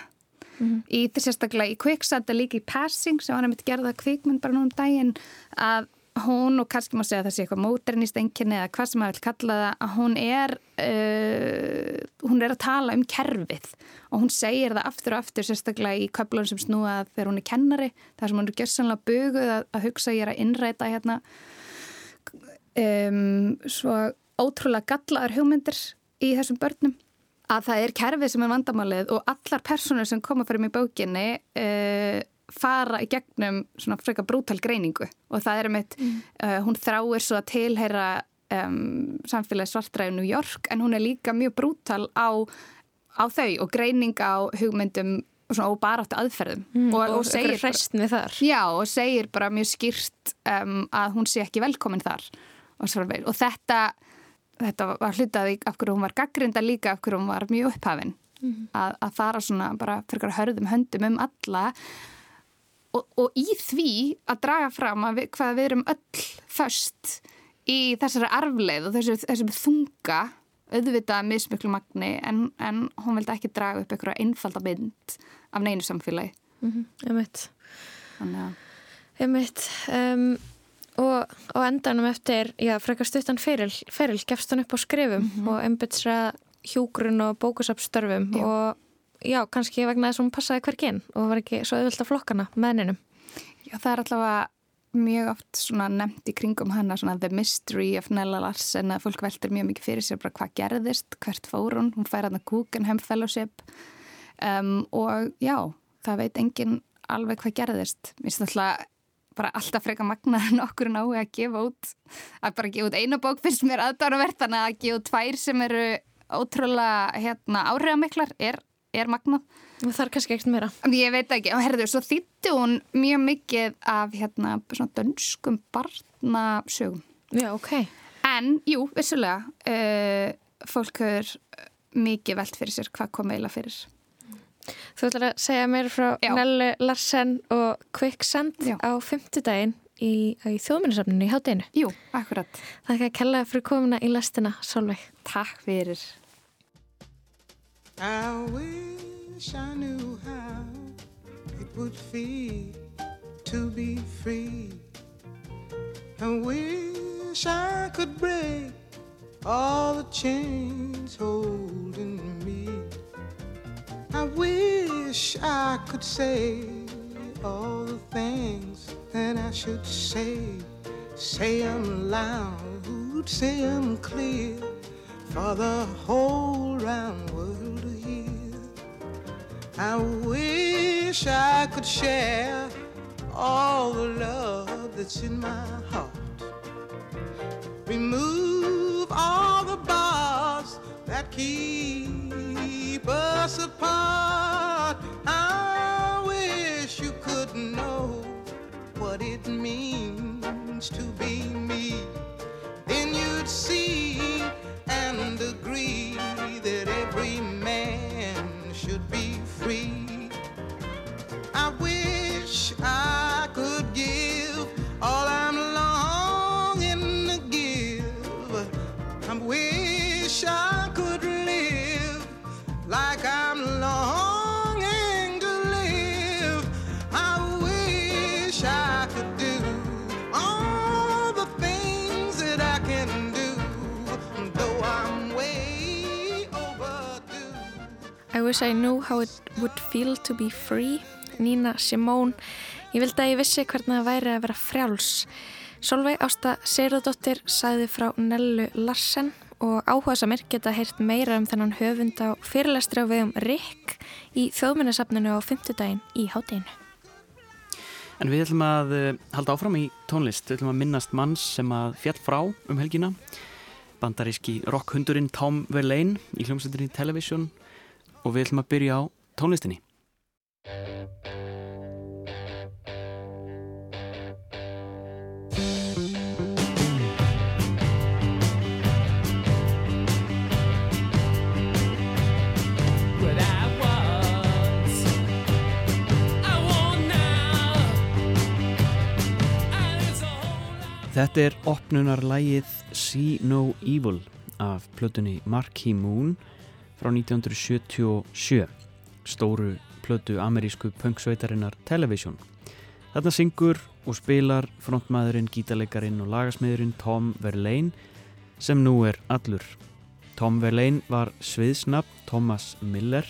Mm -hmm. í þess sérstaklega í Quicksand og líka í Passing sem hann er mitt gerða kvikmynd bara nú um daginn að hún og kannski má segja að það sé eitthvað móternist enginni eða hvað sem maður vil kalla það að hún er uh, hún er að tala um kerfið. Og hún segir það aftur og aftur sérstaklega í köflun sem snúa þegar hún er kennari þar sem hún er gjörsanlega buguð að, að hugsa ég er að innræta hérna um, svo ótrúlega gallaður hugmyndir í þessum börnum. Að það er kerfið sem er vandamálið og allar personur sem koma fyrir mig bókinni uh, fara í gegnum svona freka brútal greiningu. Og það er um eitt, mm. uh, hún þráir svo að tilheyra um, samfélagi svartræði New York en hún er líka mjög brútal á, á þau og greining á hugmyndum og baráttu aðferðum. Mm, og, og, og segir bara, já, og segir bara mjög skýrt um, að hún sé ekki velkomin þar. Og, og þetta þetta var hlutaði af hverju hún var gaggrinda líka af hverju hún var mjög upphafinn mm. að, að fara svona bara fyrir hörðum höndum um alla og, og í því að draga fram að við, hvað við erum öll först í þessari arfleið og þessu, þessum þunga auðvitað mismiklu magni en, en hún vildi ekki draga upp einhverja einfalda mynd af neinu samfélagi mm -hmm. Ég veit Þannig að Ég veit um, og, og endanum eftir já, frekar stuttan feril, feril gefst hann upp á skrifum mm -hmm. og embetsra hjúgrun og bókusapstörfum og já, kannski vegna þess að hún passaði hverginn og var ekki svo auðvitað flokkana með hennum. Já, það er allavega mjög oft nefnt í kringum hana the mystery of Nella Larsen að fólk veldur mjög mikið fyrir sér bara hvað gerðist, hvert fór hún, hún fær hana Guggenheim Fellowship um, og já, það veit engin alveg hvað gerðist. Mér finnst alltaf bara alltaf freka magnaður en okkur nái að gefa út, að bara gefa út eina bók finnst mér aðdáravert, þannig að gefa út tvær sem eru ótrúlega hérna, áhrifamiklar er er magnað. Það þarf kannski ekkert meira. Ég veit ekki, og herðu, svo þýtti hún mjög mikið af hérna svona dönskum barnasögum. Já, ok. En, jú, vissulega, uh, fólk hefur mikið velt fyrir sér hvað kom eiginlega fyrir. Þú ætlar að segja mér frá Já. Nellu Larsen og Quicksand Já. á fymtudaginn í, í þjóðminnarsafninu í hátdeinu. Jú, akkurat. Það er ekki að kella fyrir komuna í lastina, Solveig. Takk fyrir. I wish I knew how it would feel to be free. I wish I could break all the chains holding me. I wish I could say all the things that I should say. Say loud, say clear for the whole round world I wish I could share all the love that's in my heart. Remove all the bars that keep us apart. I wish you could know what it means to be me. Then you'd see and agree I wish I knew how it would feel to be free. Nína Simone. Ég vildi að ég vissi hvernig það væri að vera frjáls. Solveig Ásta Seyrðardóttir sagði frá Nellu Larsen og áhuga samir geta heyrt meira um þennan höfund á fyrirlestri á vegum Rick í þjóðminnesafninu á fymtudaginn í hátteginu. En við ætlum að uh, halda áfram í tónlist. Við ætlum að minnast manns sem að fjall frá um helgina. Bandaríski rockhundurinn Tom Verlaine í hljómsveitinni Television og við ætlum að byrja á tónlistinni. what I was. I want now. And it's a whole lot. Þetta er opnunarlægið See No Evil af plötunni Marquee Moon frá 1977 stóru plötu amerísku punksveitarinnar Television. Þarna syngur og spilar frontmaðurinn, gítarleikarin og lagasmiðurinn Tom Verlaine sem nú er allur. Tom Verlaine var sviðsnafn Thomas Miller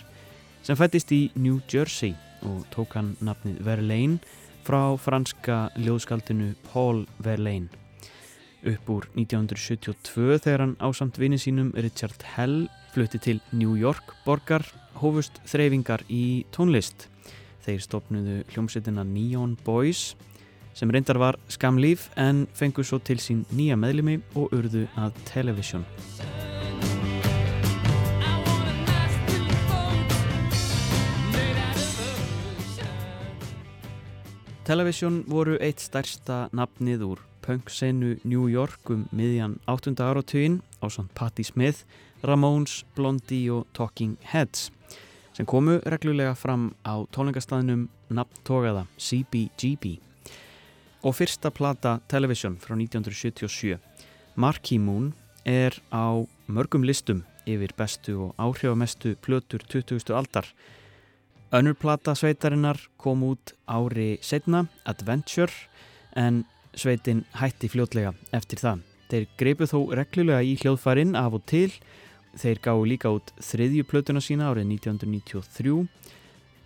sem fættist í New Jersey og tók hann nafnið Verlaine frá franska ljóðskaldinu Paul Verlaine. Upp úr 1972 þegar hann ásamt vinni sínum Richard Hell flutti til New York borgar hófust þreyfingar í tónlist. Þeir stopnuðu hljómsveitina Neon Boys sem reyndar var skamlíf en fengu svo til sín nýja meðlimi og urðu að Television. Television voru eitt stærsta nafnið úr punksenu New York um miðjan 8. áratugin á svont Patti Smith, Ramones, Blondie og Talking Heads sem komu reglulega fram á tónleikastaðnum nafntogaða CBGB og fyrsta plata Television frá 1977 Marquee Moon er á mörgum listum yfir bestu og áhrifamestu plötur 20. aldar Önnur plata sveitarinnar kom út ári setna, Adventure, en sveitin hætti fljótlega eftir það. Þeir greipu þó reglulega í hljóðfærin af og til. Þeir gáðu líka út þriðju plötuna sína árið 1993,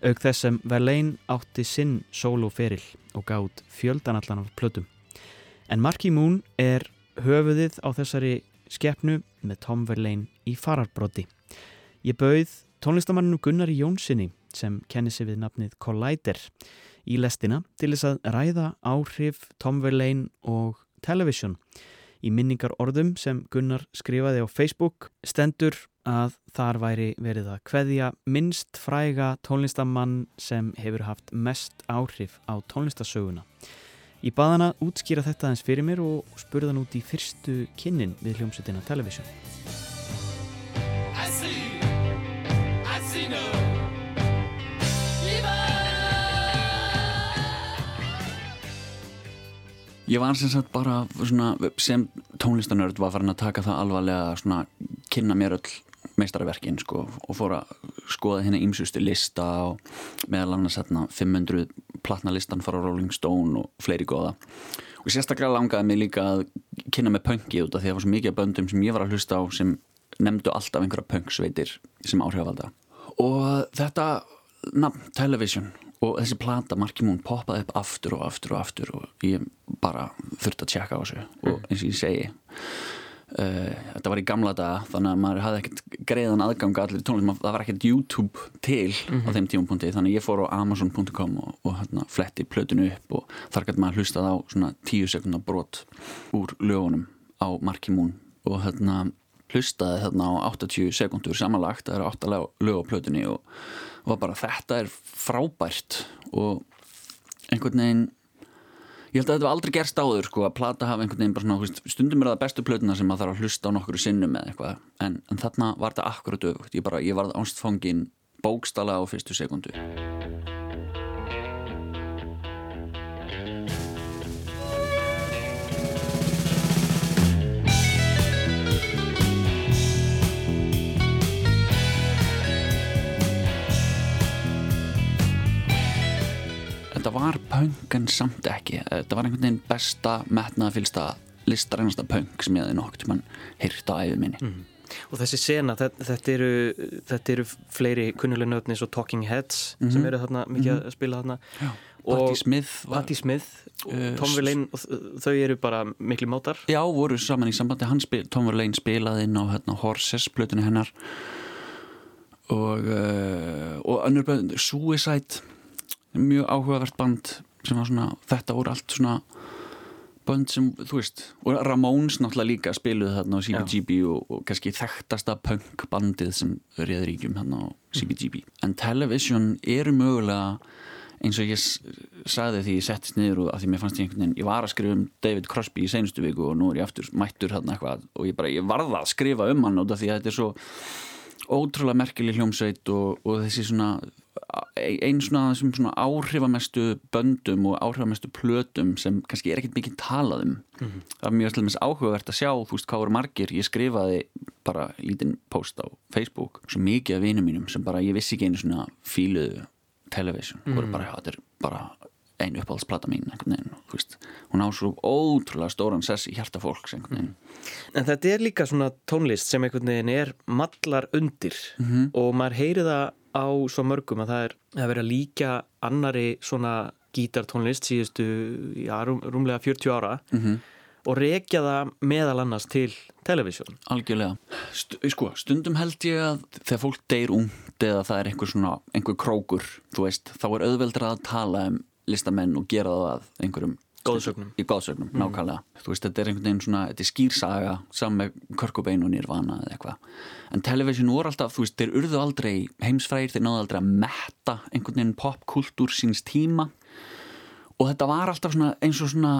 auk þess sem Verlaine átti sinn soloferil og gáð út fjöldanallan af plötum. En Marquee Moon er höfuðið á þessari skeppnu með Tom Verlaine í fararbróti. Ég bauð tónlistamanninu Gunnari Jónssoni sem kenni sig við nafnið Collider í lestina til þess að ræða áhrif Tom Verlaine og Television. Í minningar orðum sem Gunnar skrifaði á Facebook stendur að þar væri verið að kveðja minnst fræga tónlistamann sem hefur haft mest áhrif á tónlistasöguna. Ég baði hana útskýra þetta aðeins fyrir mér og spurði hann út í fyrstu kynnin við hljómsutina Television. I see, I see no Ég var sem sagt bara svona, sem tónlistanörd var farin að taka það alvarlega svona kynna mér öll meistarverkin sko og fór að skoða hérna ímsustu lista og meðal annars hérna 500 platna listan frá Rolling Stone og fleiri góða. Og sérstaklega langaði mig líka að kynna með punki út af því að það var svo mikið böndum sem ég var að hlusta á sem nefndu alltaf einhverja punksveitir sem áhrifalda og þetta nafn Television og þessi plata Marky Moon poppaði upp aftur og aftur og aftur og ég bara þurfti að tjekka á þessu og eins og ég segi Uh, þetta var í gamla daga þannig að maður hafði ekkert greiðan aðgang að allir tónlist, það var ekkert YouTube til á þeim tímapunkti, þannig að ég fór á amazon.com og, og hérna, fletti plötinu upp og þar gæti maður hlustað á svona tíu sekundar brot úr lögunum á Marki Moon og hérna hlustaði hérna á 80 sekundur samanlagt, það eru 8 lög á plötunni og, og var bara þetta er frábært. Og einhvern veginn ég held að þetta var aldrei gerst áður sko að plata hafa einhvern veginn bara svona þú veist, stundum er það bestu plötuna sem maður þarf að hlusta á nokkru sinnum eða eitthvað. En, en þarna var þetta akkurat öfugt. Ég, bara, ég varð ánstfangin bókstala á fyrstu sekundu Þetta var punk en samt ekki. Þetta var einhvern veginn besta metnaðfylsta listarænasta punk sem ég hefði nokkuð mann hýrt á æfið minni. Og þessi sena, þetta, þetta, eru, þetta eru fleiri kunnuleg nöfni svo Talking Heads sem eru þarna mikið að spila þarna. Já. Og Patti Smith Patti Smith og Uh, Tom Verlaine og þau eru bara miklu mátar. Já, voru saman í sambandi. Hann spil, Tom Verlaine spilaði inn á hérna, Horses, plötunni hennar. Og uh, og önnur Suicide mjög áhugavert band sem var svona, þetta voru allt svona bönd sem, þú veist og Ramones náttúrulega líka spiluðu þarna á CBGB og, og kannski þekktasta punk bandið sem réður ríkjum þarna á CBGB en Television eru mögulega eins og ég s- sagði því ég settist niður og að því mér fannst ég einhvern veginn ég var að skrifa um David Crosby í seinustu viku og nú er ég aftur mættur þarna eitthvað og ég bara, ég varða að skrifa um hann út af því að þetta er svo ótrúlega merkileg hljómsveit og, og þessi svona einn svona, svona áhrifamestu böndum og áhrifamestu plötum sem kannski er ekkert mikið talað um. Það er mjög slumins áhugavert að sjá þú veist hvað voru margir, ég skrifaði bara lítinn post á Facebook svo mikið af vinum mínum sem bara, ég vissi ekki einu svona fíluðu television. Voru bara, já, þetta er bara einu uppáhaldsplata mín veginn, hún á svo ótrúlega stóran sess í hjarta fólks veginn. En þetta er líka svona tónlist sem einhvern veginn er mallar undir. Og maður heyri það á svo mörgum að það er að vera líka annari svona gítartónlist síðustu, já, rúm, rúmlega 40 ára Mhm. og rekja það meðal annars til televisjón. Algjörlega. St sko, stundum held ég að þegar fólk deyr ungt eða það er einhver svona, einhver krókur, þú veist, þá er auðveldra að tala um listamenn og gera það að einhverjum Góðsögnum. Í góðsögnum, nákvæmlega. Þú veist, þetta er einhvern veginn svona, þetta er skýrsaga saman með Körkubein og Nirvana eða eitthvað. En television voru alltaf, þú veist, þeir urðu aldrei heimsfrægir, þeir náðu aldrei að metta einhvern veginn popkultúr síns tíma og þetta var alltaf svona eins og svona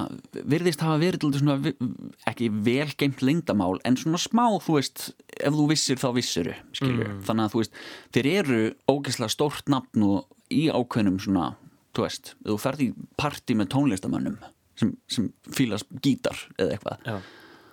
virðist hafa verið dálítið svona ekki velgeimt leyndamál en svona smá, þú veist ef þú vissir þá vissiru, skilju þannig að þú veist, þeir eru ógeðslega stórt nafn og í ákveðnum svona þú veist, þú ferð í partí með tónlistamönnum sem, sem fílas gítar eða eitthvað. Já.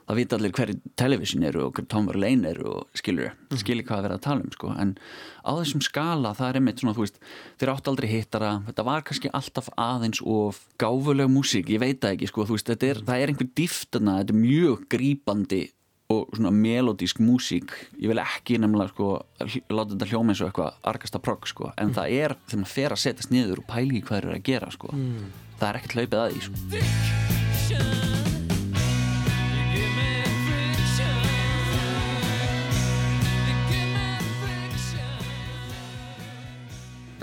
það vita allir hverju television eru og hverju Tom Verlaine eru og skilur, skilur hvað að vera að tala um sko. en á þessum skala það er einmitt svona, þú veist, þeir áttu aldrei hittara. Þetta var kannski alltaf aðeins of gáfuleg músík, ég veit það ekki sko, veist, er, það er einhver dýftana þetta er mjög grípandi og svona melodísk músík ég vil ekki nefnilega sko láta þetta hljóma eins og eitthvað argasta progg sko en það er þegar maður fer að setjast niður og pæli hvað þeir eru að gera sko. Það er ekkert hlaupið að því sko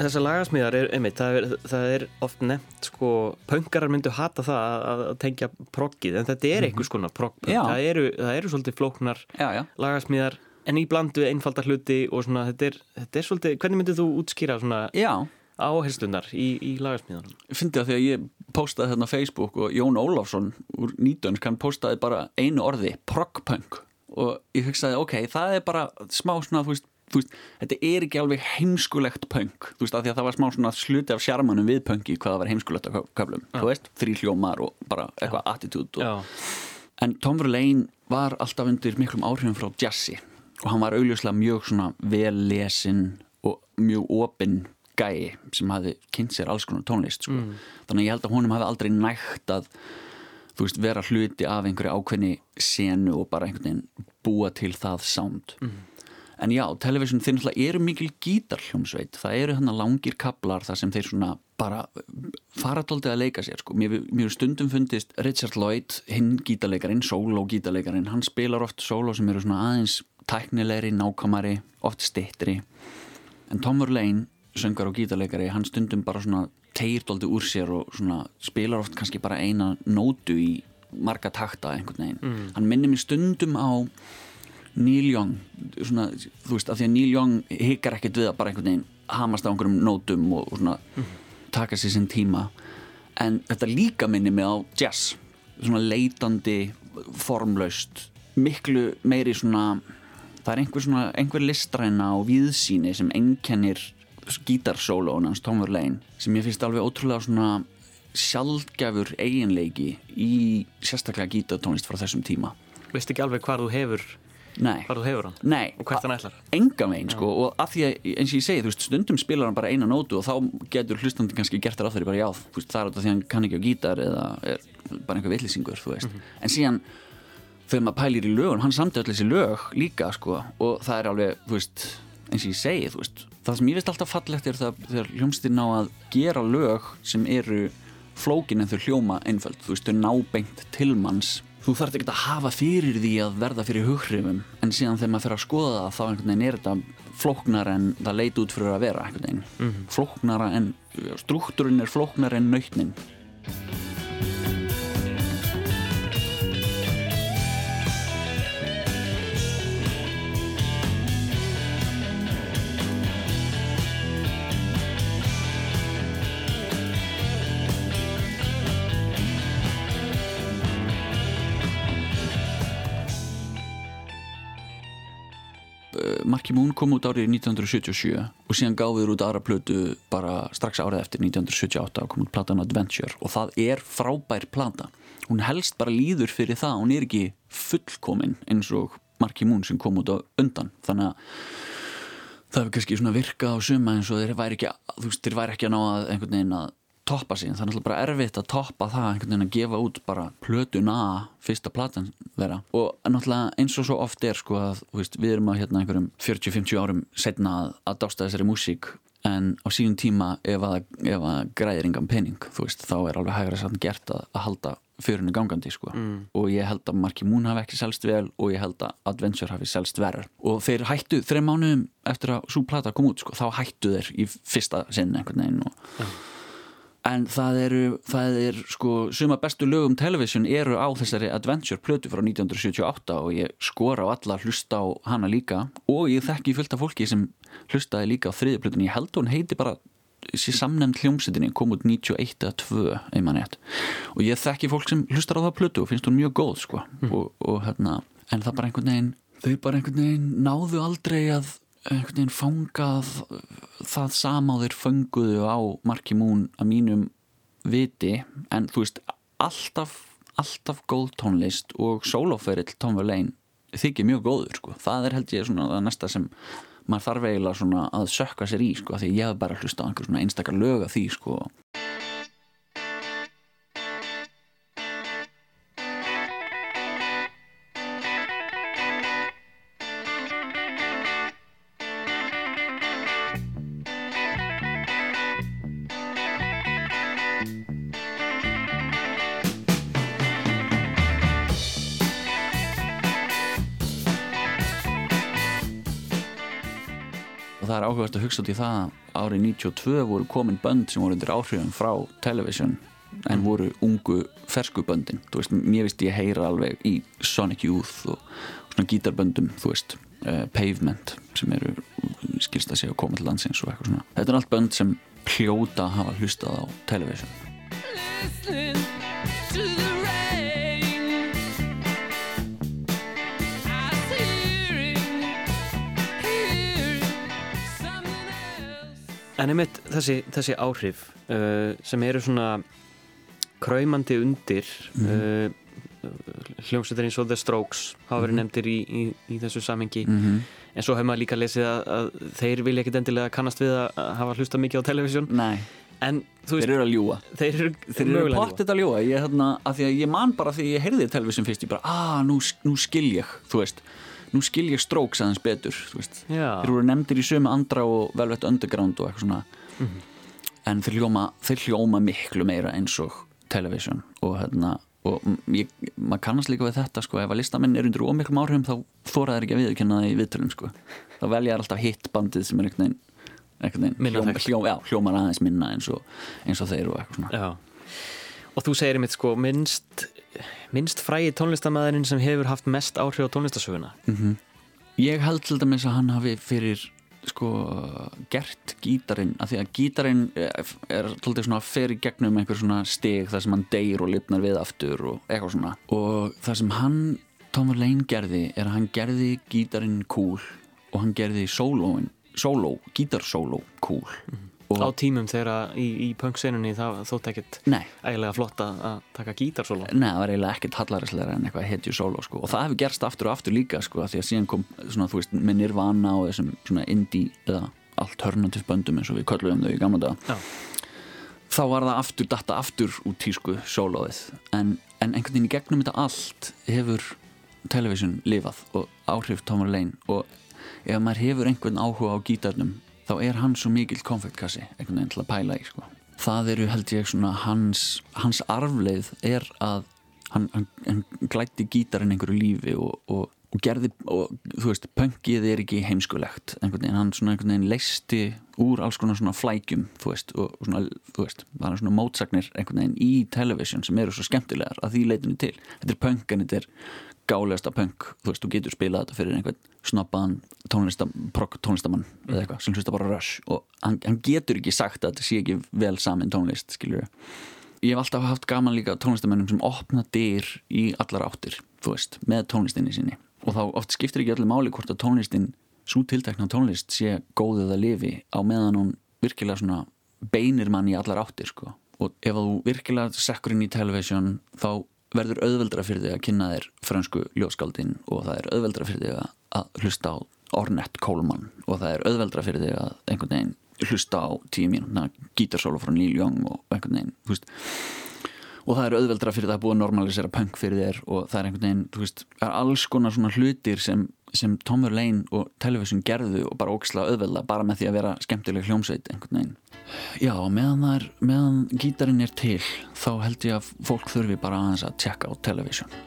Þessar lagasmíðar er, einmitt, það er, það er oft nefnt, sko, pöngarar myndu hata það að, að tengja proggið, en þetta er einhvers konar proggpunk. Já. Það eru, það eru svolítið flóknar já, já. lagasmíðar, en í blandu einfaldar hluti og svona, þetta er, þetta er svolítið, hvernig myndir þú útskýra svona áherslunar í, í lagasmíðanum? fyndi að því að ég postaði þarna Facebook og Jón Ólafsson úr nýtönsk hann postaði bara einu orði progpunk og ég hugsaði ok, það er bara smá svona þú veist, veist, þetta er ekki alveg heimskulegt punk, þú veist, að því að það var smá svona sluti af sjarmanum við punki hvað það var heimskulegt af köflum, þú veist, þrý hljómar og bara eitthvað attitude og, En Tom Verlaine var alltaf undir miklum áhrifum frá jazzi og hann var augljóslega mjög svona vel lesin og mjög opinn gæi sem hafði kynnt sér alls konar tónlist sko. þannig að ég held að honum hafi aldrei nægt að þú veist, vera hluti af einhverju ákveðni senu og bara einhvern veginn búa til það sound en já, television þeir náttúrulega eru mikil gítarhljómsveit. Það eru hann langir kablar þar sem þeir svona bara fara tóltið að leika sér sko. mér, hefur stundum fundist Richard Lloyd, hinn gítarleikarin, solo gítarleikarin hann spilar oft solo sem eru svona aðeins tæknilegri, nákvæmari oft stittri en Tom Verlaine, söngar og gítarleikari hann stundum bara svona tegir tóltið úr sér og svona spilar oft kannski bara eina nótu í marga takta einhvern veginn. Hann minnir mér stundum á Neil Young svona, þú veist, af því að Neil Young hikkar ekkert við að bara einhvern veginn hamast á einhverjum nótum og, og svona taka sér sinn tíma. En þetta líka minni mig á jazz svona leitandi formlaust miklu meiri svona það er einhver svona, einhver listræna og viðsýni sem einkennir gítarsólón hans Tom Verlaine sem ég finnst alveg ótrúlega svona sjaldgæfur eiginleiki í sérstaklega gítartónlist frá þessum tíma. Veist ekki alveg hvar þú hefur Nei, hvar þú hefur hann? Nei. Og hvert hann ætlar? Engan veginn sko. Og af því að eins og ég segi þú veist stundum spilar hann bara eina nótu og þá getur hlustandi kannski gert þér á þeirri bara já þú veist það er þetta því hann kann ekki á gítar eða er bara einhver villisingur þú veist. En síðan þegar maður pælir í lögun hann samti öll þessi lög líka sko. Og það er alveg þú veist eins og ég segi þú veist það sem ég veist alltaf fallegt er það þegar hljómsdýr ná að gera lög sem eru flókin en þau hljóma einföld. Þú veist þau ná beint til manns þú þarf ekki að hafa fyrir því að verða fyrir hughrifum en síðan þegar maður fer að skoða það þá einhvern veginn er þetta flóknara en það leit út fyrir að vera einhvern veginn. Flóknara en struktúrin er flóknara en nautnin Marky Moon kom út árið 1977 og síðan gáður út aðra plötu bara strax árið eftir 1978 og kom út platan Adventure. Og það er frábær plata. Hún helst bara líður fyrir það hún er ekki fullkomin eins og Marky Moon sem kom út á undan. Þannig að það hefur kannski svona virkað á suma eins og þeir væri ekki, þú veist, þeir væri ekki að ná að einhvern veginn að toppa sig, það er náttúrulega bara erfitt að toppa það einhvern veginn að gefa út bara plötuna fyrsta platan þeirra. Og náttúrulega eins og svo oft er sko að veist, við erum að hérna einhverjum 40-50 árum setna að, að dásta þessari músík en á síðan tíma ef að, ef að græðir engan pening veist, þá er alveg hægra samt gert að, að halda fjörinu gangandi sko. Og ég held að Marky Moon hafi ekki selst vel og ég held að Adventure hafi selst verður og þeir hættu þreim mánuðum eftir að svo plata kom út sko, þá hættu þeir í fyrsta sinn einhvern veginn og en það eru, það er sko suma bestu lögum television eru á þessari Adventure plötu frá 1978 og ég skora á alla að hlusta á hana líka. Og ég þekki fullt af fólki sem hlustaði líka á þriði plötun ég held að hún heiti bara þessi samnefnd hljómsettinni kom út 91 eða 2 einmann og ég þekki fólk sem hlustar á það plötu og finnst hún mjög góð sko. Og, og hérna, en það bara einhvern veginn þau bara einhvern veginn náðu aldrei að einhvern veginn fangað það þeir fönguðu á Marky Moon að mínum viti en þú veist alltaf, alltaf góð tónlist og sólóferill Tom Verlaine þykir mjög góður sko. það er held ég svona það næsta sem maður þarf eiginlega svona að sökka sér í sko, því ég hef bara hlusta á einhver svona einstakar lög af því sko það er áhugast að hugsa út í það að árið 92 voru komin bönd sem voru undir áhrifum frá television en voru ungu fersku böndin. Þú veist, mér veist ég heyra alveg í Sonic Youth og svona gítarböndum þú veist, uh, Pavement sem eru skilst að segja að koma til landsins og eitthvað svona, þetta er allt bönd sem hljóta að hafa hlustað á television. Listening En einmitt þessi, þessi áhrif uh, sem eru svona kræmandi undir uh, hljómsveitar eins og The Strokes hafa verið nefndir í, í, í þessu samengi -hmm. en svo hefur maður líka lesið að, að þeir vilja ekkit endilega kannast við að, hafa hlusta mikið á televisjón Nei, en þú þeir veist, eru að ljúa þeir eru, Þeir eru mögulega pottet að ljúa ég, hérna, að að ég man bara því ég heyrði television fyrst ég bara, ah, nú, nú skil ég þú veist, nú skil ég Strokes aðeins betur þeir voru nefndir í sömu andra og Velvet Underground og eitthvað svona en þeir hljóma, þeir hljóma miklu meira eins og television og hérna og ég, maður kannast líka við þetta sko, ef að listamenn er undir ómiklum áhrifum þá þóra þeir ekki að viðurkenna það í viðtölum sko. þá velja þær alltaf hitt bandið sem er einhvern veginn, einhvern veginn Minna hljóm, þekkt. hljóm, já, hljómar aðeins minna eins og, eins og þeir og eitthvað svona Já. Og þú segir einmitt sko minnst, minnst frægi tónlistamæðurinn sem hefur haft mest áhrif á tónlistasöguna. Ég held til dæmis að hann hafi fyrir sko gert gítarinn að því að gítarinn er, er tóltið svona í gegnum einhver svona stig þar sem hann deyr og lifnar við aftur og eitthvað svona. Og það sem hann Tom Verlaine gerði er að hann gerði gítarinn cool og hann gerði sólóin sóló, gítarsóló cool Á tímum þegar í, í punk-senunni það þótt ekkert nei, ægilega flott að taka gítarsóla. Nei, það var eiginlega ekkert hallaræslega en eitthvað hetju sóló sko. og það hefur gerst aftur og aftur líka sko, því að síðan kom svona, veist, með Nirvana og þessum svona indie eða alternative böndum eins og við köllum þau í gamla daga. Þá var það aftur, datta aftur út tísku sólóið en, en einhvern veginn í gegnum þetta allt hefur television lifað og áhrif Tómar Lein og ef maður hefur einhvern áhuga á gítarnum þá er hann svo mikill konfektkassi einhvern veginn til að pæla í sko. það eru held ég svona hans, hans arfleið er að hann, hann, hann glætti gítarinn einhverju lífi og, og, og gerði og þú veist, pönkið er ekki heimskulegt einhvern veginn, hann svona einhvern veginn leisti úr alls konar svona flækjum þú veist, og, svona, þú veist, það er svona mótsagnir einhvern veginn í television sem eru svo skemmtilegar að því leitinu til þetta er pönk en þetta er gálegasta pönk þú veist, þú getur spilað þetta fyrir einhvern tónlista, progg tónlistamann eða eitthvað sem hlusta bara rush og hann, hann getur ekki sagt að þetta sé ekki vel samin tónlist, skiljur ég hef alltaf haft gaman líka tónlistamennum sem opna dyr í allar áttir þú veist, með tónlistinni sinni og þá oft skiptir ekki allir máli hvort að tónlistin svo tiltekna tónlist sé góðið að lifi á meðan hún virkilega svona beinir mann í allar áttir sko. og ef þú virkilega sekkur inn í television þá verður auðveldra fyrir þig að kynna þér fransku ljóskaldin og það er auðveldra fyrir þig að, hlusta á Ornette Coleman og það er auðveldra fyrir þig að einhvern veginn hlusta á tíu mínúna gítarsólu frá Neil Young og einhvern veginn, þú veist. Og það er auðveldra fyrir það að búa normalisera punk fyrir þér og það er einhvern veginn, þú veist það er alls konar svona hlutir sem, sem Tom Verlaine og Television gerðu og bara ógislega auðvelda, bara með því að vera skemmtileg hljómsveit einhvern veginn Já, meðan er, meðan gítarinn er til þá held ég að fólk þurfi bara aðeins að tjekka á Television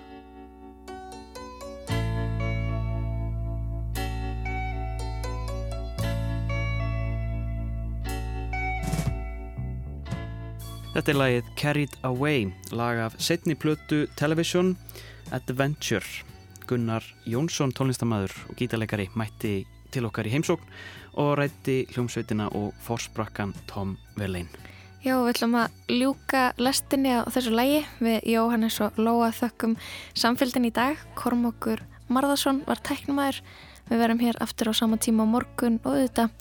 Þetta er lagið Carried Away, lag af setni plötu Television Adventure. Gunnar Jónsson, tónlistamæður og gítarleikari, mætti til okkar í heimsókn og rætti hljómsveitina og forsprakkan Tom Verlaine. Já, við ætlum að ljúka lestinni á þessu lægi við Jóhannes og Lóa þökkum samfélgin í dag. Kormokur Marðarsson var tæknumæður. Við verum hér aftur á sama tíma á morgun og auðvitað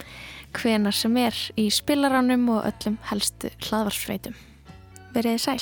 hvenar sem er í spilaránum og öllum helstu hlaðvarsfreitum. Verið sæl.